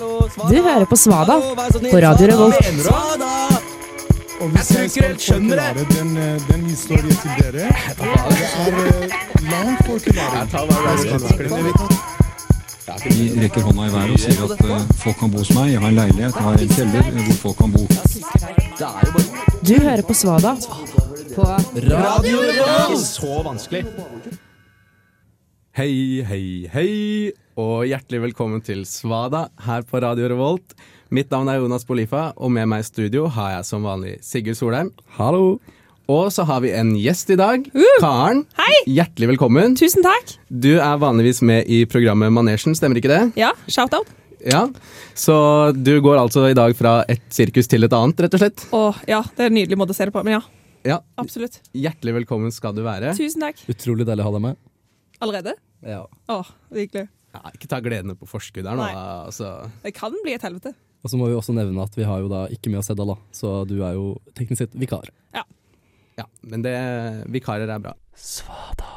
Du hører på Svada på Radio Revolt. Og hvis jeg skal forklare den, eh, den historien til dere Det er eh, lang forklaring. De rekker hånda i været og sier at eh, folk kan bo hos meg. Jeg har en leilighet, jeg har en kjeller hvor folk kan bo. Du hører på Svada på Radio Revolt! Så vanskelig. Hei, hei, hei, og hjertelig velkommen til Svada her på Radio Revolt. Mitt navn er Jonas Bolifa, og med meg i studio har jeg som vanlig Sigurd Solheim. Hallo. Og så har vi en gjest i dag. Karen. Hei! Hjertelig velkommen. Tusen takk. Du er vanligvis med i programmet Manesjen, stemmer ikke det? Ja, shout-out. Ja. Så du går altså i dag fra et sirkus til et annet, rett og slett? Åh, ja, det er en nydelig måte å se det på, men ja, Ja. absolutt. Hjertelig velkommen skal du være. Tusen takk. Utrolig deilig å ha deg med. Allerede? Ja. Åh, virkelig. Ja, ikke ta gledene på forskudd her nå. Nei. Altså. Det kan bli et helvete. Og så må vi også nevne at vi har jo da ikke med oss Seddal, da. Så du er jo teknisk sett vikar. Ja, ja men det, vikarer er bra. Svada.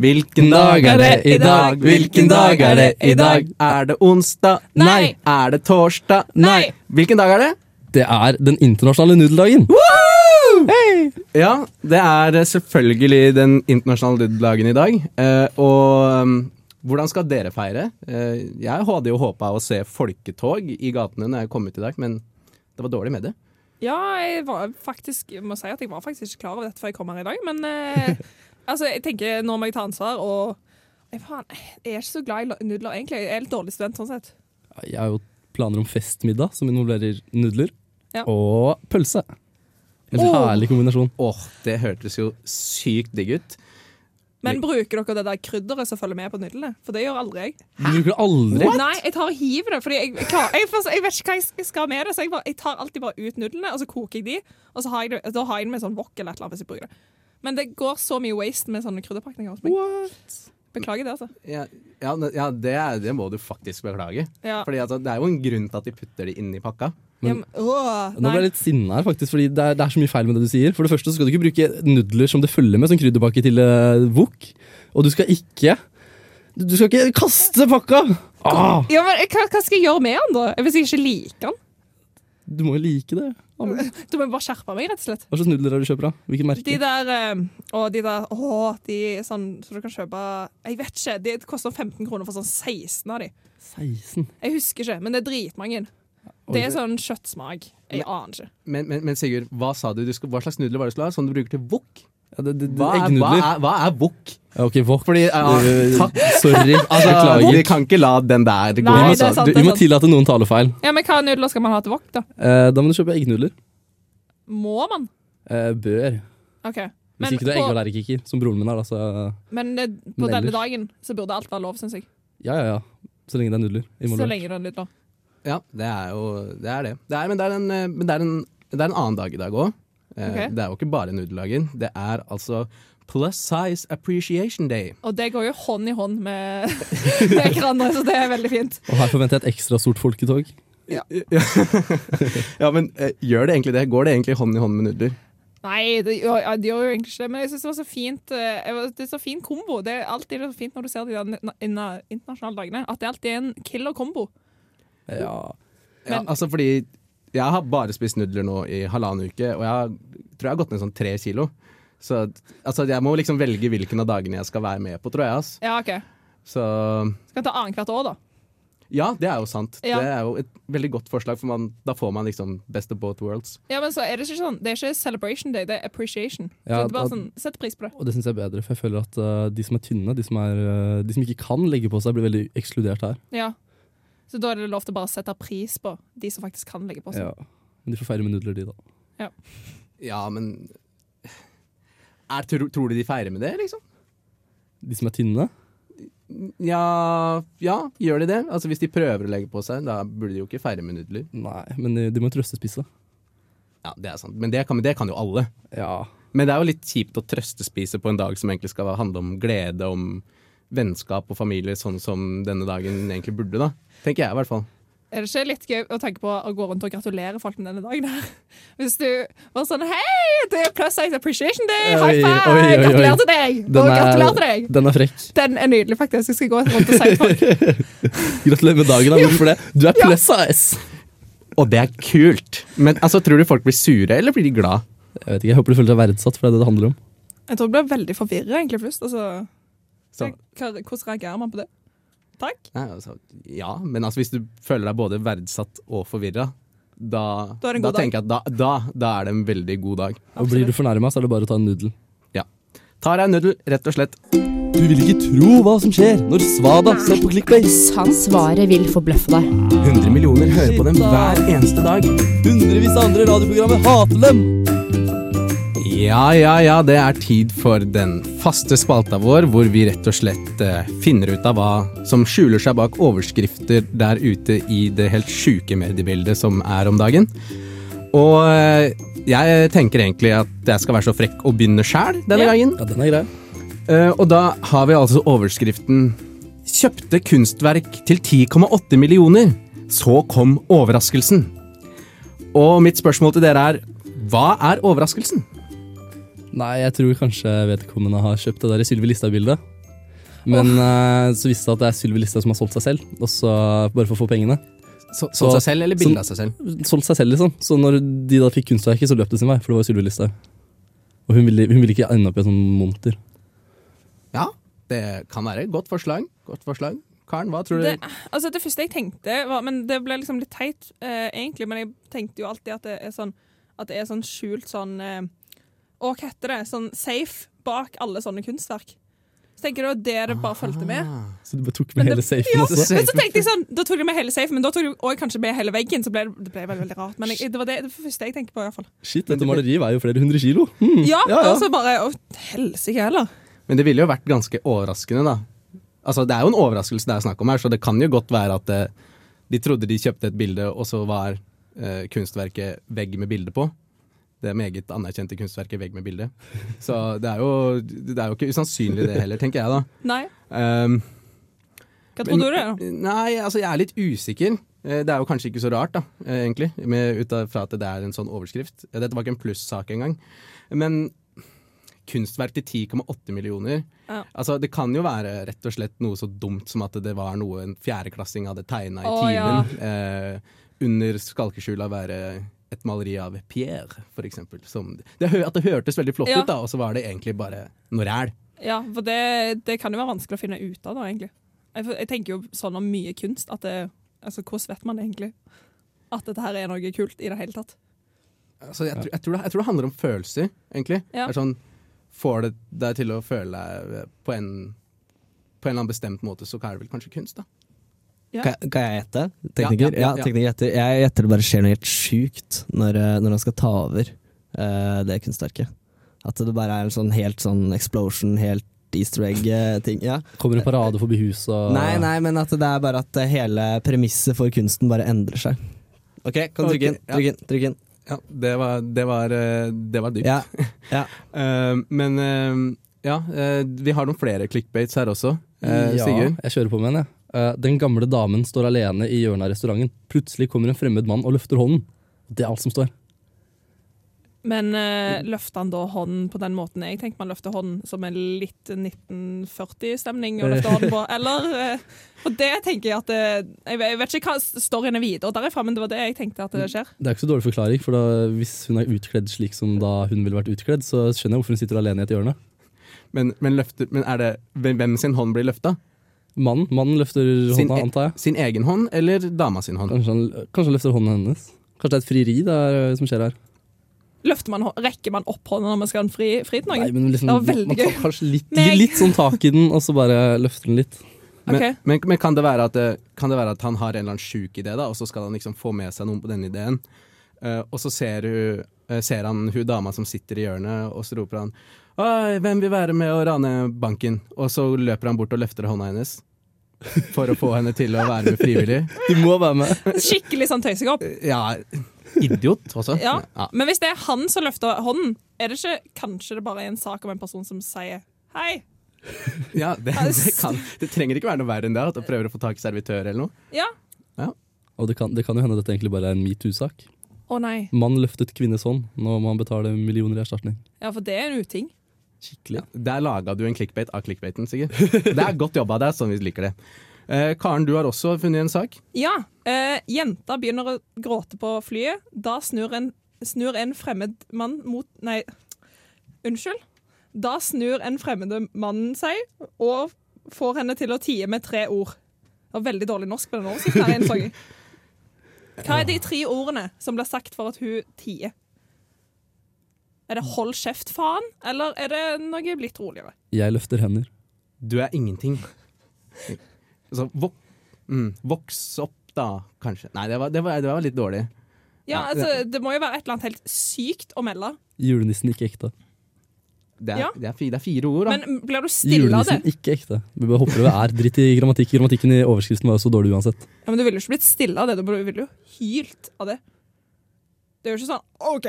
Hvilken dag er det i dag? Hvilken dag er det i dag? Er det onsdag? Nei. Er det torsdag? Nei. Hvilken dag er det? Det er den internasjonale nudeldagen. Ja, det er selvfølgelig den internasjonale nudeldagen i dag. Eh, og um, hvordan skal dere feire? Eh, jeg hadde jo håpa å se folketog i gatene når jeg kom ut i dag, men det var dårlig med det. Ja, jeg var faktisk, jeg må si at jeg var faktisk ikke klar over dette før jeg kom her i dag, men eh, altså, jeg tenker nå må jeg ta ansvar, og jeg, faen, jeg er ikke så glad i nudler egentlig. Jeg er litt dårlig student sånn sett. Jeg har jo planer om festmiddag som involverer nudler Ja. og pølse. En oh. herlig kombinasjon. Åh, det hørtes jo sykt digg ut. Men bruker dere det der krydderet som følger med på nudlene? For det gjør aldri jeg. Du bruker aldri? Nei, jeg tar og hiver det, fordi jeg, jeg, jeg, jeg vet ikke hva jeg skal med det. Så jeg, bare, tar alltid bare ut nudlene, og så koker jeg de. Og så har jeg det, da har jeg det med sånn wok eller et eller annet hvis jeg bruker det. Men det går så mye waste med sånne krydderpakninger hos meg. Beklager det, altså. Ja, ja, ja det, det må du faktisk beklage. Ja. Fordi altså, Det er jo en grunn til at de putter det inn i pakka. Ja, men, åh, Nå ble jeg litt sinna her, faktisk, fordi det er, det er så mye feil med det du sier. For det første så skal du ikke bruke nudler som det følger med som krydderpakke til uh, wok. Og du skal ikke Du skal ikke kaste pakka! Ah, Ja, men hva, hva skal jeg gjøre med den, da? Hvis jeg ikke liker den? du må jo like det. Du må bare skjerpe meg, rett og slett. Hva slags nudler er det du kjøper, da? Hvilket merke? De der Og de der Å, de sånn Så du kan kjøpe Jeg vet ikke. De koster 15 kroner for sånn 16 av de. 16. Jeg husker ikke, men det er dritmange. Det er sånn kjøttsmak. Jeg aner ikke. Men, men, men Sigurd, hva sa du? du skal, hva slags nudler var det du skulle ha? Sånn du bruker til wok? Ja, det, det, det, Hva er, hva er, hva er wok? Ok, wok. Fordi, ja, takk. Sorry. Altså, Beklager. vi kan ikke la den der gå. Nei, sant, du, vi må tillate noen talefeil. Ja, Men hva nudler skal man ha til wok, da? Eh, da må du kjøpe eggnudler. Må man? Eh, bør. OK. Hvis Men, ikke du er på, eggallergiker, som broren min er. Altså, men på Men denne dagen så burde alt være lov, syns jeg. ja, ja, ja. Så lenge det er nudler Så lenge det er nudler. Ja, det er jo det. Er det. det er, men det er, en, eh, men det er, en, det er en annen dag i dag òg. Ok. Det er jo ikke bare nudeldagen. Det er altså Plus Size Appreciation Day. Og det går jo hånd i hånd med, med hverandre, så det er veldig fint. Og her forventer jeg et ekstra stort folketog. Ja, ja men eh, gjør det egentlig det? Går det egentlig hånd i hånd med nudler? Nei, det, gjør- ja, det gjør jo egentlig ikke det, men jeg syns det var så fint eh, Det er så fin kombo. Det er alltid så fint når du ser de internasjonale dagene, at det alltid er en killer kombo. Ja. Ja, Men- altså fordi jeg har bare spist nudler nå i halvannen uke, og jeg tror jeg har gått ned sånn tre kilo. Så altså, jeg må liksom velge hvilken av dagene jeg skal være med på, tror jeg. Ass. Ja, OK. Så Skal ta annethvert år, da. ja, det er jo sant. Ja. Det er jo et veldig godt forslag, for man, da får man liksom best of both worlds. Ja, men så er Det ikke sånn Det er ikke celebration day, det er appreciation. Ja, så det er bare sånn, Sett pris på det. Og det syns jeg er bedre, for jeg føler at uh, de som er tynne, de som, er, uh, de som ikke kan legge på seg, blir veldig ekskludert her. Ja. Så da er det lov til å bare sette pris på de som faktisk kan legge på seg. Ja. Men de får feire med nudler, de, da. Ja, men er, tror, tror du de feirer med det, liksom? De som er tynne. Ja, ja, gjør de det? Altså Hvis de prøver å legge på seg, da burde de jo ikke feire med nudler. Nei, men de, de må trøstespise. Ja, det er sant. Men det kan, det kan jo alle. Ja. Men det er jo litt kjipt å trøstespise på en dag som egentlig skal handle om glede, om vennskap og familie, sånn som denne dagen egentlig burde, da. Tenker jeg i hvert fall. Er det ikke litt gøy å tenke på å gå rundt og gratulere folk med denne dagen her? Hvis du var sånn Hei, det er Plus Size Appreciation Day! High five! oi, oi, oi. Gratulerer til deg! Den Og er- gratulerer til deg! Den er frekk. Den er nydelig, faktisk. Jeg skal gå rundt og si til folk. Gratulerer med dagen. da. Hvorfor det? Du er plus size. Og det er kult! Men altså, tror du folk blir sure, eller blir de glad? Jeg vet ikke, jeg håper du føler deg verdsatt, for det er det det handler om. Jeg tror jeg blir veldig forvirra egentlig først. Altså, Så- hvordan reagerer man på det? Takk. Nei, altså, ja, men altså, hvis du føler deg både verdsatt og forvirra, da, Da da tenker jeg at da, da, da er det en veldig god dag. Og Blir du fornærma, så er det bare å ta en nudel. Tar deg en nudel, rett og slett. Du vil ikke tro hva som skjer når Svada ser på clickbase. Han svaret vil forbløffe deg. 100 millioner hører på dem hver eneste dag. Hundrevis av andre radioprogrammer hater dem. Ja, ja, ja, det er tid for den faste spalta vår, hvor vi rett og slett eh, finner ut av hva som skjuler seg bak overskrifter der ute i det helt sjuke mediebildet som er om dagen. Og eh, jeg tenker egentlig at jeg skal være så frekk å begynne sjæl denne Ja. gangen. Ja, den er grei. Eh, og da har vi altså overskriften 'Kjøpte kunstverk til 10,8 millioner'. Så kom overraskelsen. Og mitt spørsmål til dere er hva er overraskelsen? Nei, jeg tror kanskje vedkommende har kjøpt det der i Sylvi Listhaug-bildet. Men eh, så viste det at det er Sylvi Listhaug som har solgt seg selv, og så bare for å få pengene. Så, Så- seg selv eller bilde av seg selv? Solgt seg selv, liksom. Så når de da fikk kunstverket, så løp det sin vei, for det var Sylvi Listhaug. Og hun ville, hun ville ikke ende opp i en sånn monter. Ja, det kan være godt forslag. Godt forslag. Karen, hva tror du? Det, altså det første jeg tenkte, var, men det ble liksom litt teit, eh, egentlig, men jeg tenkte jo alltid at det er sånn, at det er sånn skjult sånn eh, Å, hva heter det? Sånn safe bak alle sånne kunstverk. Så tenker jeg det var det det bare fulgte med. Så du bare tok med hele safen Ja, også. men så tenkte jeg sånn, Da tok de med hele safe, men da tok de også kanskje med hele veggen. Så ble det, det ble veldig, veldig rart. Men jeg, det var det, det første jeg tenkte på. i hvert fall. Shit, dette maleriet veier jo flere hundre kilo. Hmm. Ja, Ja, ja. og så bare Å, helsike heller. Men det ville jo vært ganske overraskende, da. Altså, Det er jo en overraskelse det er snakk om her, så det kan jo godt være at eh, de trodde de kjøpte et bilde, og så var eh, kunstverket vegg med bilde på. Det meget anerkjente kunstverket vegg med bilde. Så det er, jo, det er jo ikke usannsynlig det heller, tenker jeg da. Nei. Um, Hva tror du det? er? Nei, altså jeg er litt usikker. Eh, Det er jo kanskje ikke så rart, da, eh, egentlig, med, ut fra at det er en sånn overskrift. Eh, Dette var ikke en plussak engang. Men kunstverk til 10,8 millioner Ja. Altså, Det kan jo være rett og slett noe så dumt som at det var noe en fjerdeklassing hadde tegna i timen. Ja. Eh, under skalkeskjula være et maleri av Pierre, for eksempel. Som, det, at det hørtes veldig flott Ja. ut, da, og så var det egentlig bare noe ræl. Ja, for det, det kan jo være vanskelig å finne ut av, da, egentlig. Jeg, jeg tenker jo sånn om mye kunst at det, altså, Hvordan vet man egentlig at dette her er noe kult i det hele tatt? Altså, jeg, tror, jeg, tror det, jeg tror det handler om følelser, egentlig. Ja. Sånn, får det deg til å føle deg på en, på en eller annen bestemt måte, så er det vel kanskje kunst, da. Ja. Kan, kan jeg gjette? Tekniker? Ja, ja, Ja, ja. tekniker gjetter. Jeg gjetter det bare skjer noe helt sjukt når, eh, når han skal ta over uh, det kunstverket. At det bare er en sånn helt sånn explosion, helt easter egg-ting. Ja. Kommer en parade forbi huset og Nei, nei, men at det er bare at eh, hele premisset for kunsten bare endrer seg. Ok, kan du trykke inn. Trykk inn. Trykk inn. Ja, det var, det var, eh, det var dypt. Ja. ja. uh, men uh, ja, eh, vi har noen flere clickbates her også. Uh, ja, Sigurd? jeg kjører på med en, jeg. Eh, den gamle damen står alene i hjørnet av restauranten. Plutselig kommer en fremmed mann og løfter hånden. Det er alt som står. Men uh, løfter han da hånden på den måten jeg tenker man løfter hånden, som en litt 1940-stemning å løfte hånden på? Eller uh, For det tenker jeg at det, jeg, vet- jeg vet ikke hva storyen er videre derifra, men det var det jeg tenkte at det skjer. Det er ikke så dårlig forklaring, for da, hvis hun er utkledd slik som da hun ville vært utkledd, så skjønner jeg hvorfor hun sitter alene i et hjørne. Men, men, løfter, men er det hvem sin hånd blir løfta? Mannen, mannen løfter Sin hånda, e- antar jeg. Sin egen hånd eller dama sin hånd? Kanskje han, kanskje han løfter hånden hennes. Kanskje det er et frieri det er, eh, som skjer her. Løfter man, Rekker man opp hånda når man skal ha en fri, fri til noen? Nei, men liksom, Det var veldig man tar gøy. kanskje litt, Meg. litt sånn tak i den, og så bare løfter den litt. Men, okay. men, men kan, det være at det, kan det være at han har en eller annen sjuk idé, da, og så skal han liksom få med seg noen på denne ideen? Uh, og så ser, hun, eh, ser han hun dama som sitter i hjørnet, og så roper han hvem vil være med å rane banken? Og så løper han bort og løfter hånda hennes. For å få henne til å være med frivillig. Du må være med. Skikkelig sånn tøysekopp. Ja, idiot også. Ja. Ja. Men hvis det er han som løfter hånden, er det ikke kanskje det bare er en sak om en person som sier hei? Ja, det, det, kan, det trenger ikke være noe verre enn det. At du prøver å få tak i servitør eller noe. Ja. Og det kan, det kan jo hende at dette egentlig bare er en metoo-sak. Å nei. Mann løftet kvinnes hånd. Nå må han betale millioner i erstatning. Ja, for det er en uting. Skikkelig. Der laga du en clickbait av clickbaiten, Sigurd. Det er godt jobba, det er sånn vi liker det. Eh, Karen, du har også funnet en sak. Ja. Eh, jenta begynner å gråte på flyet. Da snur en, snur en fremmed mann mot Nei, unnskyld. Da snur en fremmede mann seg og får henne til å tie med tre ord. Det var veldig dårlig norsk på den oversikten. Hva er de tre ordene som blir sagt for at hun tier? Er det 'hold kjeft, faen', eller er det noe blitt roligere? Jeg løfter hender. Du er ingenting. Så vok mm, voks opp, da, kanskje. Nei, det var, det var, det var litt dårlig. Ja, altså, Det må jo være et eller annet helt sykt å melde. Julenissen ikke ekte. Det er, Ja. det er, fire, det er fire ord, da. Men blir du stille av det? Julenissen ikke ekte. Vi bare hopper over er. Dritt i grammatikk. Grammatikken i overskriften var jo så dårlig uansett. Ja, men Du ville jo ikke blitt stille av det, du ville jo hylt av det. Det er jo ikke sånn OK,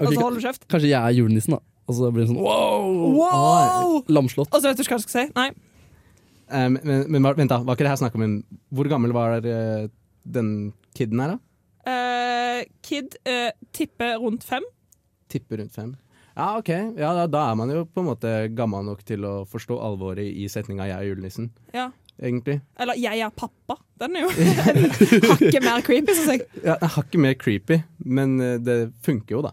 og så holder du kjeft. Kanskje jeg er julenissen, da. Og så blir det sånn wow! Wow! Lamslått. Og så vet du hva jeg skal si? Nei. Eh, men, men, men vent, da. Var ikke det her snakk om en Hvor gammel var uh, den kiden her, da? Uh, kid uh, tipper rundt fem. Tipper rundt fem. Ja, OK. Ja, da, da er man jo på en måte gammel nok til å forstå alvoret i setninga 'jeg er julenissen', Ja. egentlig. Eller 'jeg er pappa'. Den er jo hakket mer creepy, syns jeg. Ja, Hakket mer creepy, men eh, det funker jo, da.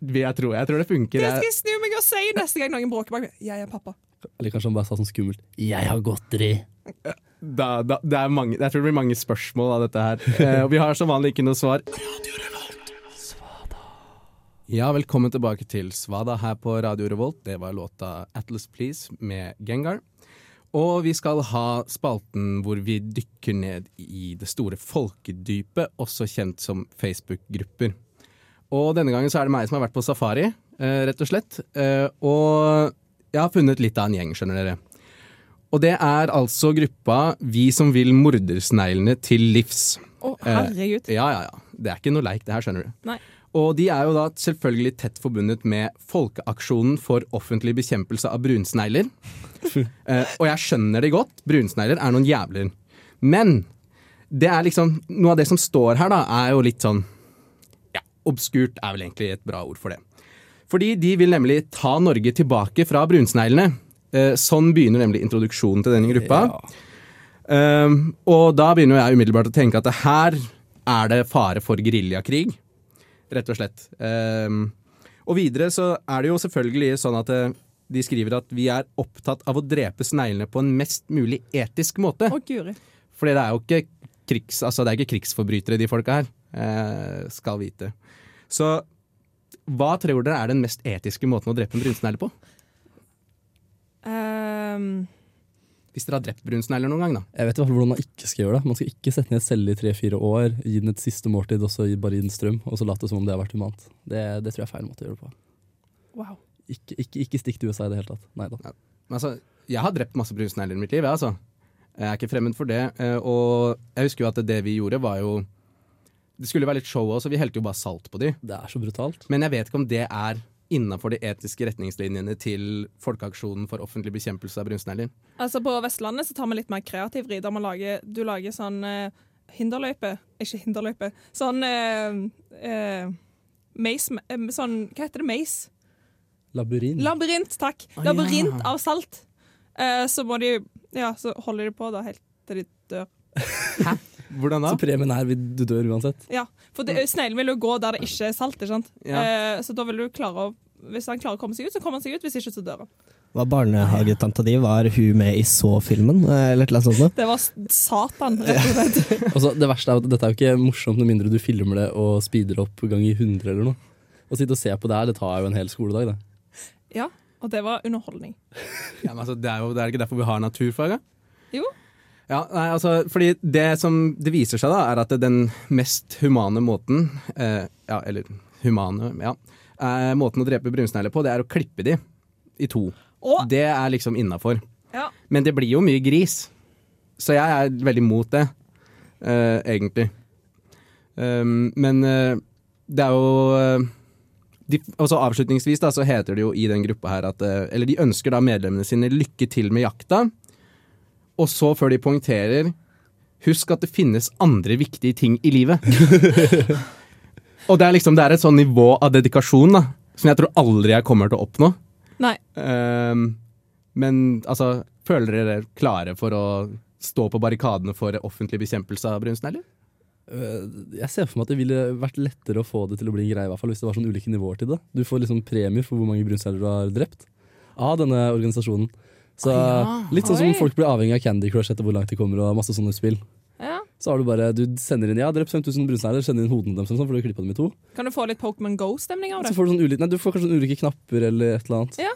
Vil Jeg tror, jeg tror det funker. Jeg skal Jeg, snu meg og si neste gang noen bråker bak meg? 'Jeg er pappa'. Eller kanskje han bare sa sånn skummelt. Jeg har godteri. da, da, det er mange, jeg tror det blir mange spørsmål av dette her. Eh, og vi har som vanlig ikke noe svar. Ja, velkommen tilbake til Svada her på Radio Revolt. Det var låta 'Atlas Please' med Gengar. Og vi skal ha spalten hvor vi dykker ned i det store folkedypet, også kjent som Facebook-grupper. Og denne gangen så er det meg som har vært på safari, eh, rett og slett. Eh, og jeg har funnet litt av en gjeng, skjønner dere. Og det er altså gruppa Vi som vil mordersneglene til livs. Å, oh, herregud. Ja, ja, ja. Det er ikke noe leik, det her, skjønner du. Nei. Og de er jo da selvfølgelig tett forbundet med Folkeaksjonen for offentlig bekjempelse av brunsnegler. eh, og jeg skjønner det godt. Brunsnegler er noen jævler. Men det er liksom Noe av det som står her, da, er jo litt sånn obskurt er vel egentlig et bra ord for det. Fordi de vil nemlig ta Norge tilbake fra brunsneglene. Eh, sånn begynner nemlig introduksjonen til denne gruppa. Ja. og da begynner jeg umiddelbart å tenke at her er det fare for geriljakrig. Rett og slett. Um, og videre så er det jo selvfølgelig sånn at eh, de skriver at vi er opptatt av å drepe sneglene på en mest mulig etisk måte. Å, guri. Fordi det er jo ikke, krigs, altså det er ikke krigsforbrytere, de folka her. Eh, skal vite. Så hva tror dere er den mest etiske måten å drepe en brunsnegle på? Um, Hvis dere har drept brunsnegler noen gang, da. Jeg vet i hvert fall hvordan man ikke skal gjøre det. Man skal ikke sette ned celle i tre-fire år, gi den et siste måltid og så bare gi den strøm, og så late som om det har vært humant. Det, det tror jeg er feil måte å gjøre det på. wow. Ikke, ikke, ikke stikk til USA i det hele tatt. Nei da. Ja, altså, jeg har drept masse brunsnegler i mitt liv, jeg, altså. Jeg er ikke fremmed for det. eh, Og jeg husker jo at det vi gjorde, var jo Det skulle være litt show også, vi helte jo bare salt på de. Det er så brutalt. Men jeg vet ikke om det er innafor de etiske retningslinjene til Folkeaksjonen for offentlig bekjempelse av brunsnegler. Altså På Vestlandet så tar vi litt mer kreativ ri. Der man lager, du lager sånn eh, hinderløype Ikke hinderløype. Sånn eh, eh, Maze eh, Sånn Hva heter det? Maze? Labyrint. Labyrint, takk. Å, Labyrint ja. av salt. Eh, så må de Ja, så holder de på da helt til de dør. Hvordan da? Så premien er du dør uansett. Ja, For det- sneglen vil jo gå der det ikke er salt. ikke sant? Ja. Eh, så da vil du klare å Hvis han klarer å komme seg ut, så kommer han seg ut. Hvis ikke, så dør han. Var barnehagetanta di, var hun med i Så-filmen? eh, Eller noe sånt? Det var satan, rett og slett. Også, det verste er at dette er jo ikke morsomt med mindre du filmer det og speeder opp gang i 100 eller noe. Å sitte og se på det her, det tar jo en hel skoledag, det. Ja, og det var underholdning. Ja, men altså, det, er jo, det er ikke derfor vi har naturfag, da? Jo. Ja, nei, altså, fordi det som det viser seg, da, er at den mest humane måten eh, Ja, eller humane, ja. Eh, måten å drepe brunsnegler på, det er å klippe de i to. Åh! Det er liksom innafor. ja, Men det blir jo mye gris. Så jeg er veldig mot det, eh, egentlig. Um, men eh, det er jo eh, de, også Avslutningsvis da, så heter det jo i den gruppa her at eh, Eller de ønsker da medlemmene sine lykke til med jakta. Og så, før de poengterer Husk at det finnes andre viktige ting i livet. og det er liksom Det er et sånn nivå av dedikasjon da som jeg tror aldri jeg kommer til å oppnå. Nei. Um, men altså, føler dere dere klare for å stå på barrikadene for offentlig bekjempelse av brunsten, eller? Jeg ser for meg at det ville vært lettere å få det til å bli en greie, i hvert fall hvis det var sånn ulike nivåer til det. Du får liksom premier for hvor mange brunsnegler du har drept av denne organisasjonen. Så Litt sånn som Oi. folk blir avhengig av Candy Crush etter hvor langt de kommer, og masse sånne spill. Ja. Så har du bare, du sender inn ja, drept 5000 brunsnegler, sender inn hodene deres, sånn, for du dem i to. Kan du få litt Pokémon Go-stemning av Så det? får du, sånn ulike, nei, du får kanskje sånn ulike knapper eller et eller annet. Ja.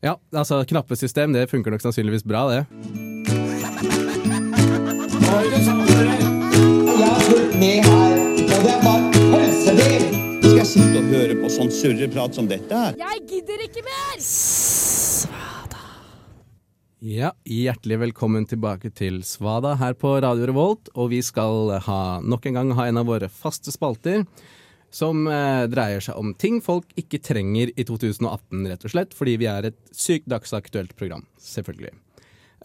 Ja, altså knappesystem det funker nok sannsynligvis bra, det. Jeg har fulgt med her, og det er bare helsedel. Skal jeg sitte og høre på sånn surreprat som dette her? Jeg gidder ikke mer! Ja, Hjertelig velkommen tilbake til Svada her på Radio Revolt. Og vi skal ha, nok en gang ha en av våre faste spalter. Som eh, dreier seg om ting folk ikke trenger i 2018, rett og slett. Fordi vi er et sykt dagsaktuelt program. Selvfølgelig.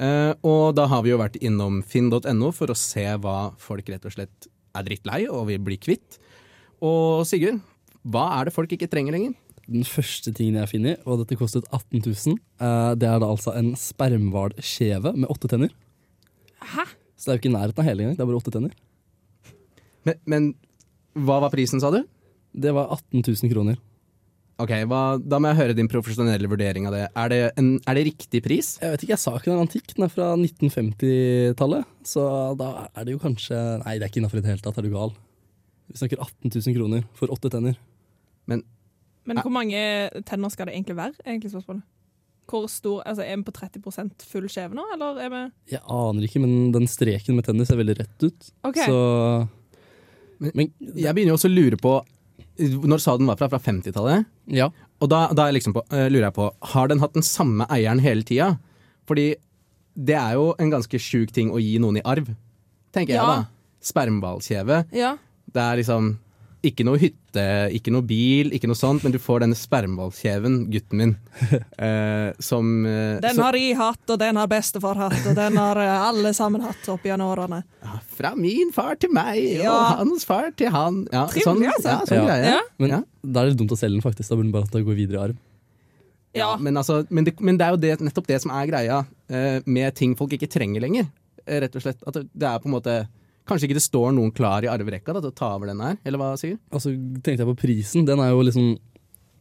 Eh, og da har vi jo vært innom finn.no for å se hva folk rett og slett er drittlei og vil bli kvitt. Og Sigurd, hva er det folk ikke trenger lenger? Den første tingen jeg finner, og dette kostet 18 000, eh, det er da altså en spermhvalskjeve med åtte tenner. Hæ? Så det er jo ikke i nærheten av hele engang, det er bare åtte tenner. Men, men hva var prisen, sa du? Det var 18 000 kroner. Ok, hva, Da må jeg høre din profesjonelle vurdering av det. Er det, en, er det riktig pris? Jeg vet ikke, jeg sa ikke den er antikk, den er fra 1950-tallet. Så da er det jo kanskje Nei, det er ikke innafor i det hele tatt, er du gal. Vi snakker 18 000 kroner for åtte tenner. Men hvor mange tenner skal det egentlig være? egentlig spørsmålet? Hvor stor, altså Er vi på 30 full skjeve nå, eller er vi Jeg aner ikke, men den streken med tenner ser veldig rett ut. OK. Så Men jeg begynner jo også å lure på Når sa den var fra? Fra 50-tallet? ja. Og da, da er jeg liksom på, eh, lurer jeg på Har den hatt den samme eieren hele tida? Fordi det er jo en ganske sjuk ting å gi noen i arv, tenker jeg da. Spermhvalkjeve. Ja. Det er liksom ikke noe hytte, ikke noe bil, ikke noe sånt, men du får denne spermhvalkjeven, gutten min, eh, som eh, Den har jeg hatt, og den har bestefar hatt, og den har eh, alle sammen hatt opp gjennom årene. Fra min far til meg, Ja. og hans far til han. Ja, Trivelig, sånn, altså. Ja, sånn Ja. greie. Ja. Men Ja. da er det dumt å selge den, faktisk. Da burde den bare hatt det gå videre i arv. Ja. Men, altså, men, det, men det er jo det, nettopp det som er greia eh, med ting folk ikke trenger lenger. Eh, rett og slett. At det, det er på en måte Kanskje ikke det står noen klar i arverekka da, til å ta over den her, eller hva, Sigurd? Altså, tenkte jeg på prisen. Den er jo liksom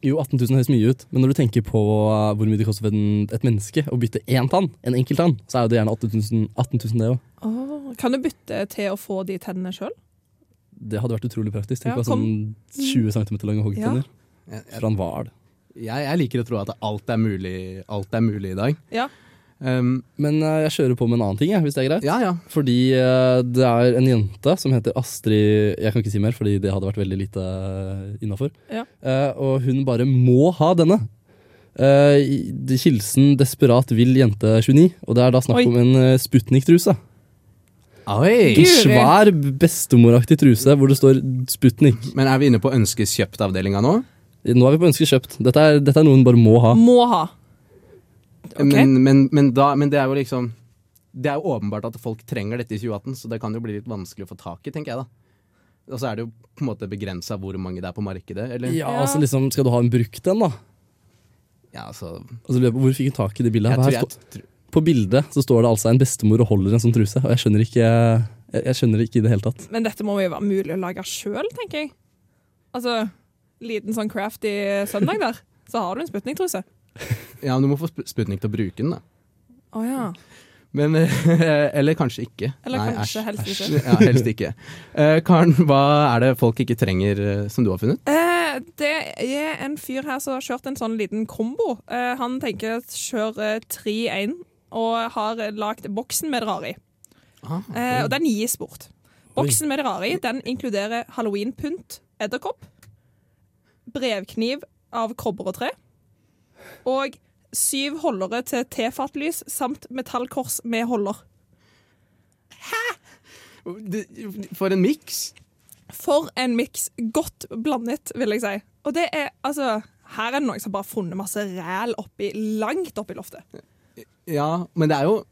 Jo, 18 000 høres mye ut, men når du tenker på uh, hvor mye det koster for en, et menneske å bytte én tann, en enkelt tann, så er jo det gjerne 18 000, 18 000 det òg. Åh, kan du bytte til å få de tennene sjøl? Det hadde vært utrolig praktisk. Tenk Ja, å ha sånn 20 cm lange hoggtenner ja. fra en hval. jeg, jeg liker å tro at alt er mulig, alt er mulig i dag. Ja. Um, Men uh, jeg kjører på med en annen ting, jeg, hvis det er greit. ja, ja. Fordi uh, det er en jente som heter Astrid Jeg kan ikke si mer, fordi det hadde vært veldig lite uh, innafor. Ja. og hun bare må ha denne. Uh, Hilsen desperat vill jente 29. Og det er da snakk Oi. om en uh, Sputnik-truse. En svær bestemoraktig truse hvor det står Sputnik. Men er vi inne på ønskes kjøpt-avdelinga nå? Nå er vi på ønskeskjøpt. Dette er, dette er noe hun bare må ha. Må ha. Ok. Men, men, men, da, men det er jo liksom Det er jo åpenbart at folk trenger dette i 2018, så det kan jo bli litt vanskelig å få tak i, tenker jeg da. Og så er det jo på en måte begrensa hvor mange det er på markedet, eller? Ja, altså liksom, Skal du ha en brukt en, da? Ja, altså Altså, jeg hvor fikk du tak i det bildet? jeg her? tror jeg, stå- På bildet så står det altså en bestemor og holder en sånn truse, og jeg skjønner ikke jeg, jeg skjønner ikke i det hele tatt. Men dette må jo være mulig å lage sjøl, tenker jeg. Altså, liten sånn crafty søndag der, så har du en Sputnik-truse. Ja, men du må få Sp- Sputnik til å bruke den, da. Oh, ja. Men, eller kanskje ikke. Eller Nei, kanskje æsj, helst æsj. ikke. Ja, helst ikke. Eh, Karen, hva er det folk ikke trenger, eh, som du har funnet? Eh, det er en fyr her som har kjørt en sånn liten kombo. Eh, han tenker å kjøre 3-1 og har lagd boksen med det rare i. Eh, og den gis bort. Boksen med det rare i den inkluderer halloweenpynt, edderkopp, brevkniv av kobber og tre, og syv holdere til tefatlys samt metallkors med holder. Hæ?! For en miks! For en miks. Godt blandet, vil jeg si. Og det er altså Her er det noen som bare har funnet masse ræl oppi, langt oppi loftet. Ja, men det er jo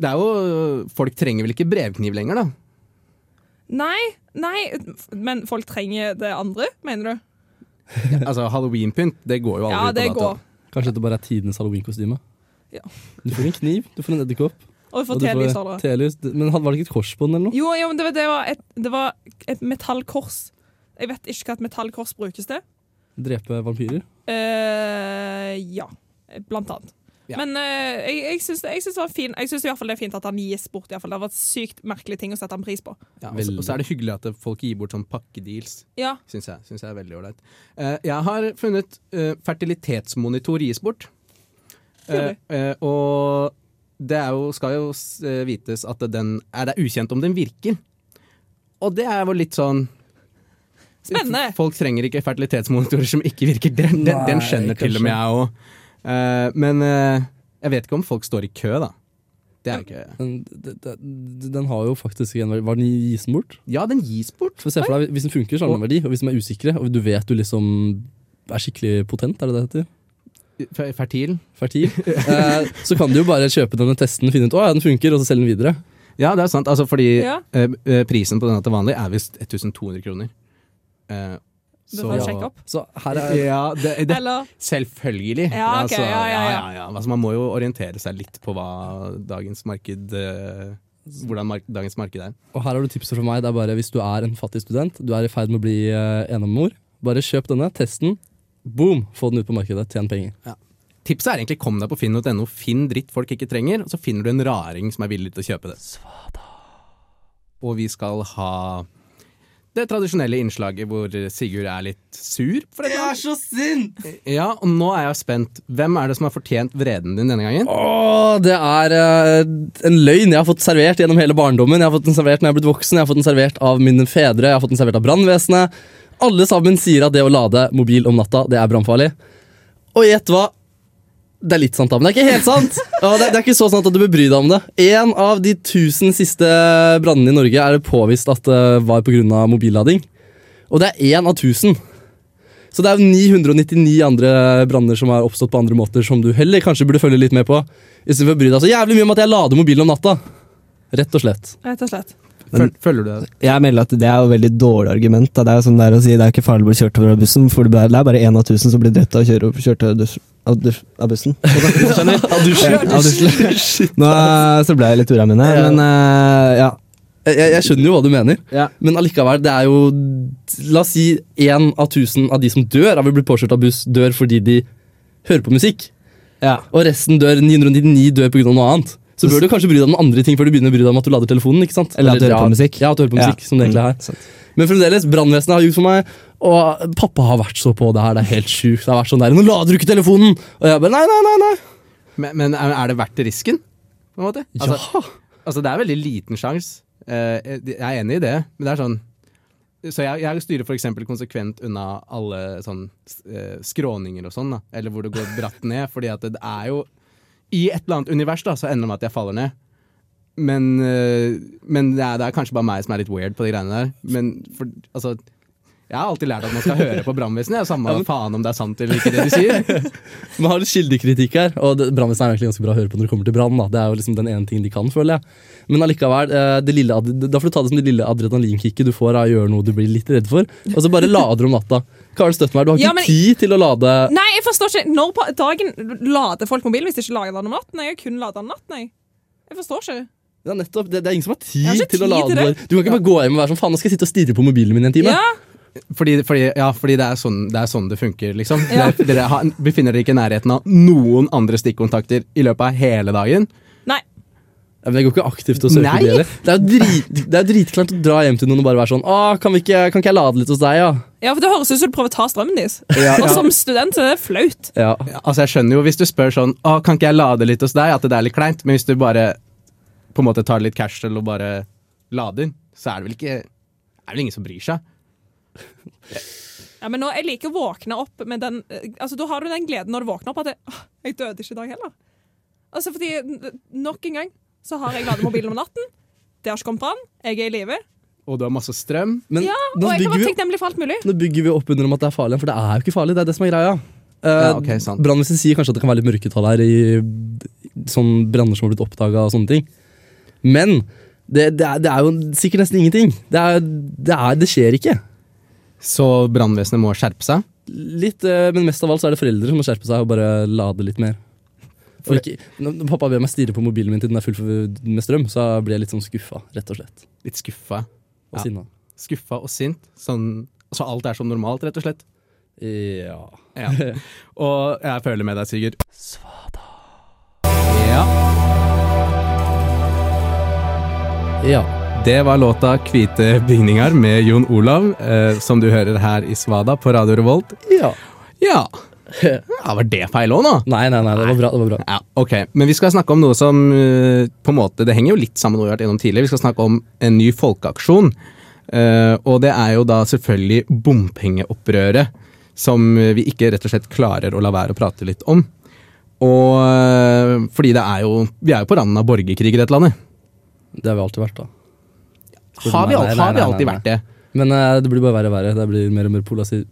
Det er jo Folk trenger vel ikke brevkniv lenger, da? Nei, nei, men folk trenger det andre, mener du? Altså, Halloweenpynt, det går jo aldri Ja, det på dato. går. Kanskje dette bare er tidenes halloweenkostyme? Ja. Du får en kniv, du får en edderkopp. Og vi får telys. Men var det ikke et kors på den eller noe? Jo, jo, men det, var- det, var et, det var et metallkors. Jeg vet ikke hva et metallkors brukes til. Drepe vampyrer? Eh, ja, blant annet. Ja. Men uh, jeg, jeg syns det, jeg syns det var fin Jeg synes i hvert fall det er fint at han gis bort. i hvert fall. Det har vært sykt merkelig ting å sette han pris på. Ja, og så- og så er det hyggelig at folk gir bort sånn pakkedeals. Ja, Syns jeg, synes jeg er veldig ålreit. Uh, jeg har funnet uh, fertilitetsmonitor gis bort. Eh, eh, og det er jo, skal jo vites at den er det er ukjent om den virker. Og det er jo litt sånn Spennende. Folk trenger ikke fertilitetsmonitorer som ikke virker. Den, den, den skjønner til og med jeg òg. Men eh, jeg vet ikke om folk står i kø, da. Det er ikke den, den har jo faktisk en verdi. Var den gis den bort? Ja, den gis bort. For se for deg, Hvis den funker, så har den en verdi. Og hvis de er usikre, og du vet du liksom er skikkelig potent, er det det heter? Fertil. Fertil. eh, så kan du jo bare kjøpe den og teste den, finne ut å ja, den funker, og så selge den videre. Ja, det er sant. Altså, fordi Ja. eh, eh, prisen på denne til vanlig er visst 1200 kroner. Eh, så- ja. Så her er Ja, det, det, selvfølgelig. Ja, okay, altså, ja, ja, ja. ja, ja. Altså, man må jo orientere seg litt på hva dagens marked uh, Hvordan mark dagens marked er. Og her har du tipset fra meg. Det er bare Hvis du er en fattig student, du er i ferd med å bli uh, enemor, bare kjøp denne, test den, boom, få den ut på markedet, tjen penger. Tipset er egentlig kom deg på finn.no, finn dritt folk ikke trenger, og så finner du en raring som er villig til å kjøpe det. Og vi skal ha det tradisjonelle innslaget hvor Sigurd er litt sur. For jeg er så sint! Ja, og nå er jeg spent. Hvem er det som har fortjent vreden din denne gangen? Åh, det er uh, en løgn jeg har fått servert gjennom hele barndommen. Jeg har fått den servert når jeg er blitt voksen, jeg har fått den servert av mine fedre, jeg har fått den servert av brannvesenet. Alle sammen sier at det å lade mobil om natta, det er brannfarlig. Og gjett hva? Det er litt sant, da, men det er ikke helt sant. Og det, det er ikke så sant at du bør bry deg om det. En av de tusen siste brannene i Norge er det påvist at det var pga. mobillading. Og det er én av tusen. Så det er jo 999 andre branner som har oppstått på andre måter, som du heller kanskje burde følge litt med på. Istedenfor å bry deg så jævlig mye om at jeg lader mobilen om natta. Rett og slett. rett og slett. Men, følger du det? Jeg melder at det er jo et veldig dårlig argument. Da. Det er jo sånn der å si det er ikke farlig å bli kjørt over av bussen, for det er bare én av tusen som blir drept av å kjøre kjørt av, dus- av, bussen. Av dusjen. Nå eh, så ble jeg litt mine, Ja. men uh, ja. Jeg, jeg- skjønner jo hva du mener, Ja. men allikevel, det er jo La oss si én av tusen av de som dør av å bli påkjørt av buss, dør fordi de hører på musikk. ja. Og resten dør 999 dør pga. noe annet. Så bør du kanskje bry deg om andre ting før du begynner å bry deg om at du lader telefonen. ikke sant? Eller at du hører på musikk. Ja, at du hører på musikk, som det egentlig er. Men fremdeles, brannvesenet har ljugd for meg, og pappa har vært så på det her. Det er helt sjukt. Det har vært sånn der, 'Nå lader du ikke telefonen!' Og jeg bare nei, nei, nei. nei. Men, men er det verdt risken? På en måte? Altså, ja. altså, det er veldig liten sjanse. Eh, jeg er enig i det, men det er sånn Så jeg, jeg styrer eksempel konsekvent unna alle sånn eh, skråninger og sånn, da. Eller hvor det går bratt ned, fordi at det er jo I et eller annet univers da, så ender det med at jeg faller ned. Men, eh, men det, er, det er kanskje bare meg som er litt weird på de greiene der. Men for, altså jeg har alltid lært at man skal høre på brannvesenet. Samme faen om det er sant eller ikke det de sier. Man har litt kildekritikk her, og det- brannvesenet er egentlig ganske bra å høre på når det kommer til brann. Det er jo liksom den ene tingen de kan, føler jeg. Men allikevel, eh, det lille, da får du ta det som det lille adrenalinkicket du får av å gjøre noe du blir litt redd for, og så bare lader om natta. Karen støtter meg, du har ikke Ja, men- tid til å lade Nei, jeg forstår ikke. Når på dagen lader folk mobilen hvis de ikke lader den om natten? Jeg har kun lader den om natten. Jeg. jeg forstår ikke. Ja, nettopp. Det, det er ingen som har tid til å lade til det. det. Du kan ikke bare gå hjem og være sånn faen, nå skal jeg sitte og stirre på mobilen min i en time. Ja, Fordi, fordi, ja, fordi det, er sånn, det er sånn det funker, liksom. Ja. Dere, dere har, befinner dere ikke i nærheten av noen andre stikkontakter i løpet av hele dagen. Nei. Ja, men jeg går ikke aktivt å søke Nei. det. Det er jo drit, det er dritklart å dra hjem til noen og bare være sånn Å, kan, vi ikke, kan ikke jeg lade litt hos deg, ja? Ja, for Det høres ut som du prøver å ta strømmen deres. Ja, Og som student så er det flaut. Ja. Altså, jeg skjønner jo hvis du spør sånn Å, kan ikke jeg lade litt hos deg? At det er litt kleint. Men hvis du bare på en måte tar litt cash til og bare lader, så er det vel ikke er det ingen som bryr seg. Ja, men nå, Jeg liker å våkne opp med den Altså, Da har du den gleden når du våkner opp at det, «Åh, jeg døde ikke i dag heller. Altså, fordi Nok en gang så har jeg ladet mobilen om natten. Det har ikke kommet brann. Jeg er i live. Og du har masse strøm. Men Ja, og jeg kan være takknemlig for alt mulig. nå bygger vi opp under om at det er farlig, for det er jo ikke farlig. Det er det som er greia. Uh, Ja, okay. Brannvesenet sier kanskje at det kan være litt mørketall her i sånn branner som har blitt oppdaga og sånne ting. Men det, det, er, det er jo sikkert nesten ingenting. Det, er, det, er, det skjer ikke. Så brannvesenet må skjerpe seg? Litt, eh, men mest av alt så er det foreldre som må skjerpe seg og bare lade litt mer. For ikke, når pappa ber meg stirre på mobilen min til den er full med strøm, så blir jeg litt sånn skuffa, rett og slett. Litt skuffa? Og Ja. sinna. Skuffa og sint? Sånn, så alt er som normalt, rett og slett? Ja. Ja. Og jeg føler med deg, Sigurd. Svada. Ja. Ja. Det var låta 'Hvite bygninger' med Jon Olav, eh, som du hører her i Svada på Radio Revolt. Ja. Ja. ja var det feil òg, nå? Nei, nei, nei, det var bra. Det var bra. Ja, ok. Men vi skal snakke om noe som eh, på en måte, Det henger jo litt sammen med noe vi har vært gjennom tidligere. Vi skal snakke om en ny folkeaksjon. Eh, og det er jo da selvfølgelig bompengeopprøret. Som vi ikke rett og slett klarer å la være å prate litt om. Og eh, fordi det er jo Vi er jo på randen av borgerkrig i dette landet. Det har vi alltid vært, da. Har vi, Nei, nei, har vi alltid nei, vært det? Men uh, det blir bare verre og verre. Det blir mer og mer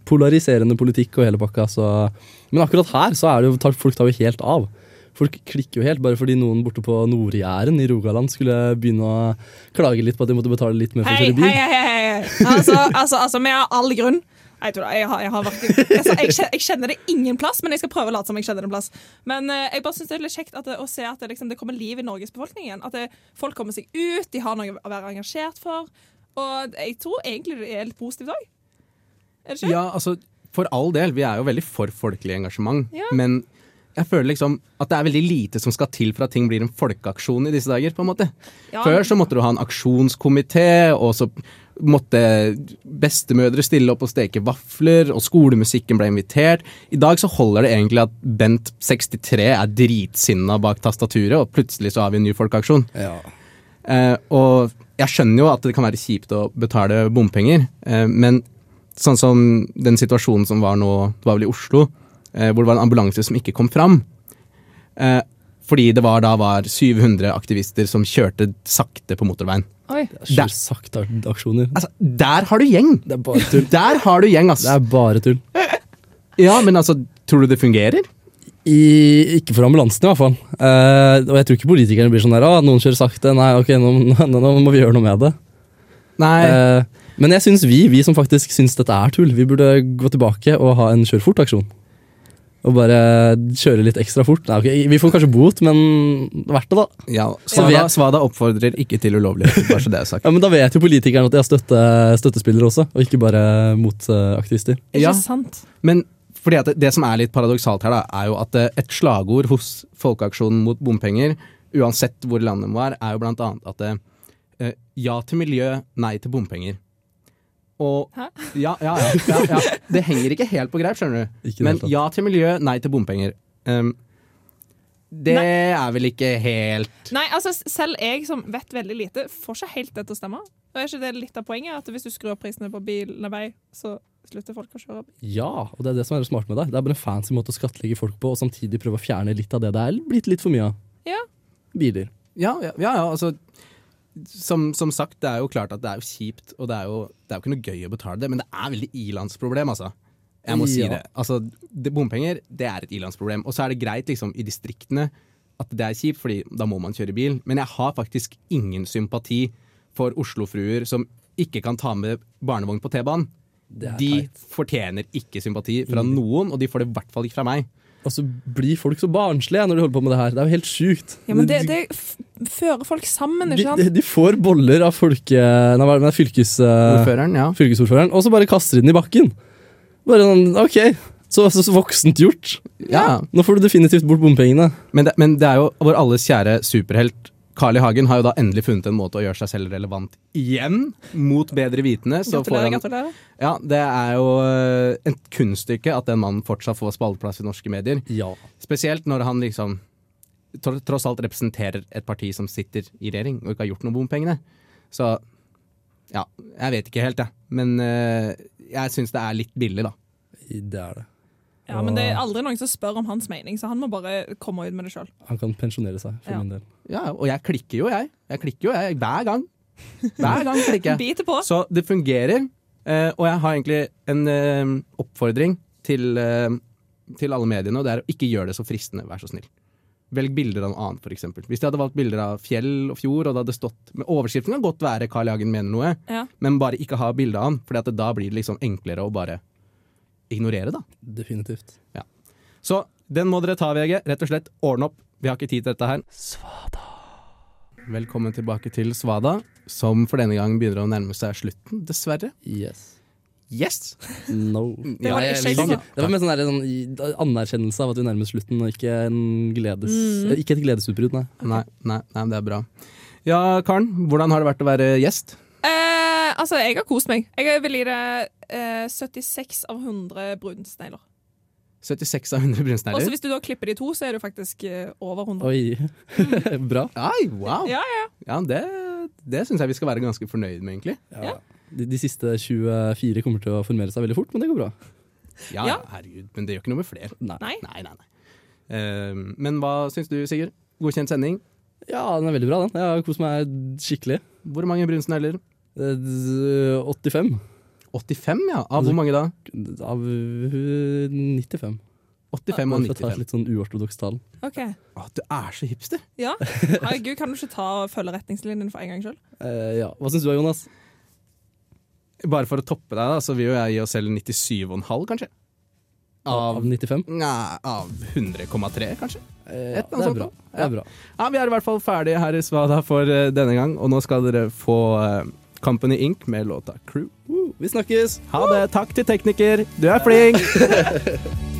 polariserende politikk og hele pakka. Så. Men akkurat her så er det jo tar, folk tar jo helt av. Folk klikker jo helt bare fordi noen borte på Nord-Jæren i Rogaland skulle begynne å klage litt på at de måtte betale litt mer for å kjøre bil. hei, hei, hei, hei. Altså, altså, altså, vi har all grunn. Jeg, tror det, jeg, har, jeg, har vært, jeg, jeg kjenner det ingen plass, men jeg skal prøve å late som jeg kjenner det en plass. Men eh, jeg bare synes det er litt kjekt det, å se at det, liksom, det kommer liv i Norges befolkning igjen. At det, folk kommer seg ut, de har noe å være engasjert for. Og jeg tror egentlig det er litt positivt òg. Er det ikke? Ja, altså, for all del. Vi er jo veldig for folkelig engasjement. Ja. Men jeg føler liksom at det er veldig lite som skal til for at ting blir en folkeaksjon i disse dager. på en måte. Ja. Før så måtte du ha en aksjonskomité, og så måtte bestemødre stille opp og steke vafler, og skolemusikken ble invitert. I dag så holder det egentlig at Bent 63 er dritsinna bak tastaturet, og plutselig så har vi en ny folkeaksjon. Ja. Eh, og jeg skjønner jo at det kan være kjipt å betale bompenger, eh, men sånn som den situasjonen som var nå, det var vel i Oslo, eh, hvor det var en ambulanse som ikke kom fram. Fordi det var da var 700 aktivister som kjørte sakte på motorveien. Oi. Det er sakte aksjoner. Altså, der har du gjeng! Det er bare tull. Der har du gjeng, ass! Det er bare tull. Ja, men altså, tror du det fungerer? I, ikke for ambulansen, i hvert fall. Uh, og jeg tror ikke politikerne blir sånn der ah, noen kjører sakte. Nei, ok, nå, nå, nå må vi gjøre noe med det. Nei. Uh, men jeg syns vi, vi som faktisk syns dette er tull, vi burde gå tilbake og ha en kjør fort-aksjon. Og bare kjøre litt ekstra fort. Nei, okay. Vi får kanskje bot, men verdt det, da. Ja, Svada, vet- Svada oppfordrer ikke til ulovligheter, bare så det er sagt. Ja, Men da vet jo politikerne at de har støtte, støttespillere også, og ikke bare motaktivister. Ikke Ja. sant? Men fordi at det, det som er litt paradoksalt her, da, er jo at eh, et slagord hos Folkeaksjonen mot bompenger, uansett hvor landet må være, er jo blant annet at det, eh, ja til miljø, nei til bompenger. Og Hæ? ja, ja, ja, ja, ja. Det henger ikke helt på greip, skjønner du. Ikke Men ja til miljø, nei til bompenger. Um, det Nei. er vel ikke helt Nei, altså Selv jeg som vet veldig lite, får ikke helt det til å stemme. Og er ikke det litt av poenget? At hvis du skrur opp prisene på bilene vei, så slutter folk å kjøre bil? Ja, og det er det som er smart med det. Det er bare en fancy måte å skattlegge folk på, og samtidig prøve å fjerne litt av det det er blitt litt for mye av. Ja. Biler. Ja, ja, ja, ja altså som, som sagt, det er jo klart at det er jo kjipt, og det er jo, det er jo ikke noe gøy å betale det, men det er veldig ilandsproblem, altså. Jeg må si det. Altså, det, bompenger, det er et ilandsproblem. Og så er det greit liksom i distriktene at det er kjipt, fordi da må man kjøre bil. Men jeg har faktisk ingen sympati for Oslo-fruer som ikke kan ta med barnevogn på T-banen. De teit. fortjener ikke sympati fra Mm. noen, og de får det i hvert fall ikke fra meg. Og så blir folk så barnslige når de holder på med det her. Det er jo helt sjukt. Ja, men det, det fører folk sammen, ikke sant? de, de får boller av folke... Nei, hva det, det fylkes, eh, ja. fylkesordføreren, og så bare kaster de den i bakken. Bare sånn, ok, så, så, så voksent gjort. ja. Nå får du definitivt bort bompengene. Men det, men det er jo vår alles kjære superhelt Carl I. Hagen har jo da endelig funnet en måte å gjøre seg selv relevant igjen, mot bedre vitende. Så Gratulerer, gratulerer. ja, det er jo eh, et kunststykke at den mannen fortsatt får spalteplass i norske medier. Ja. Spesielt når han liksom tross alt representerer et parti som sitter i regjering og ikke har gjort noe bompengene. Så ja, jeg vet ikke helt, jeg. Men eh, jeg syns det er litt billig, da. Det er det. Ja, men det er aldri noen som spør om hans mening, så han må bare komme ut med det sjøl. Han kan pensjonere seg, for Ja. min del. Ja, og jeg klikker jo, jeg. Jeg klikker jo, jeg. Hver gang. Hver gang klikker jeg. På. Så det fungerer. eh, og jeg har egentlig en eh, oppfordring til, eh, til alle mediene, og det er å ikke gjøre det så fristende, vær så snill. velg bilder av noe annet, for eksempel. Hvis de hadde valgt bilder av fjell og fjord, og det hadde stått med Overskriften kan godt være 'Carl Jagen mener noe', Ja. men bare ikke ha bilde av han, for da blir det liksom enklere å bare ignorere, da. Definitivt. Så den må dere ta, VG. Rett og slett ordne opp. Vi har ikke tid til dette her. Svada. Velkommen tilbake til Svada, som for denne gang begynner å nærme seg slutten, dessverre. Yes. Yes! No. Det var ja, jeg sånn, Det var mer sånn, der, sånn anerkjennelse av at vi nærmer oss slutten, og ikke, en gledes, Mm. ikke et gledesutbrudd, nei. Nei, nei, nei, det er bra. Ja, Karen, hvordan har det vært å være gjest? Eh, altså, jeg har kost meg. Jeg vil gi det eh, 76 av 100 brunsnegler. 76 av 100 Og så brunsnegler? hvis du da klipper de to, så er du faktisk eh, over 100. Oi. Bra. Ai, wow! Ja, ja. Ja, det, det syns jeg vi skal være ganske fornøyd med, egentlig. Ja. De, de siste 24 kommer til å formere seg veldig fort, men det går bra. Ja, Ja. herregud, men det gjør ikke noe med flere. Nei. Nei. Nei, nei. Eh, men hva syns du, Sigurd? Godkjent sending. Ja, den er veldig bra, den. Jeg har kost meg skikkelig. Hvor mange brunsnegler? Eh, d- 85 85, ja. Av hvor mange da? av eh, 95. 85 og Bare for å ta et litt sånn uortodoks tall. OK. Å, du er så hipster. Ja. Herregud, kan du ikke ta og følge retningslinjene for en gang sjøl? Eh, ja. Hva syns du Jonas? Bare for å toppe deg, da, så vil jo jeg gi oss selv 97,5, kanskje. Av Av, 95? nei, av 100,3, kanskje. Eh, Et eller ja, det annet er bra. sånt, Det er bra. Ja, Vi er i hvert fall ferdige her i Svada for eh, denne gang, og nå skal dere få eh, Company Inc. med låta Crew. Uh, vi snakkes! Ha det. Takk til tekniker. Du er flink.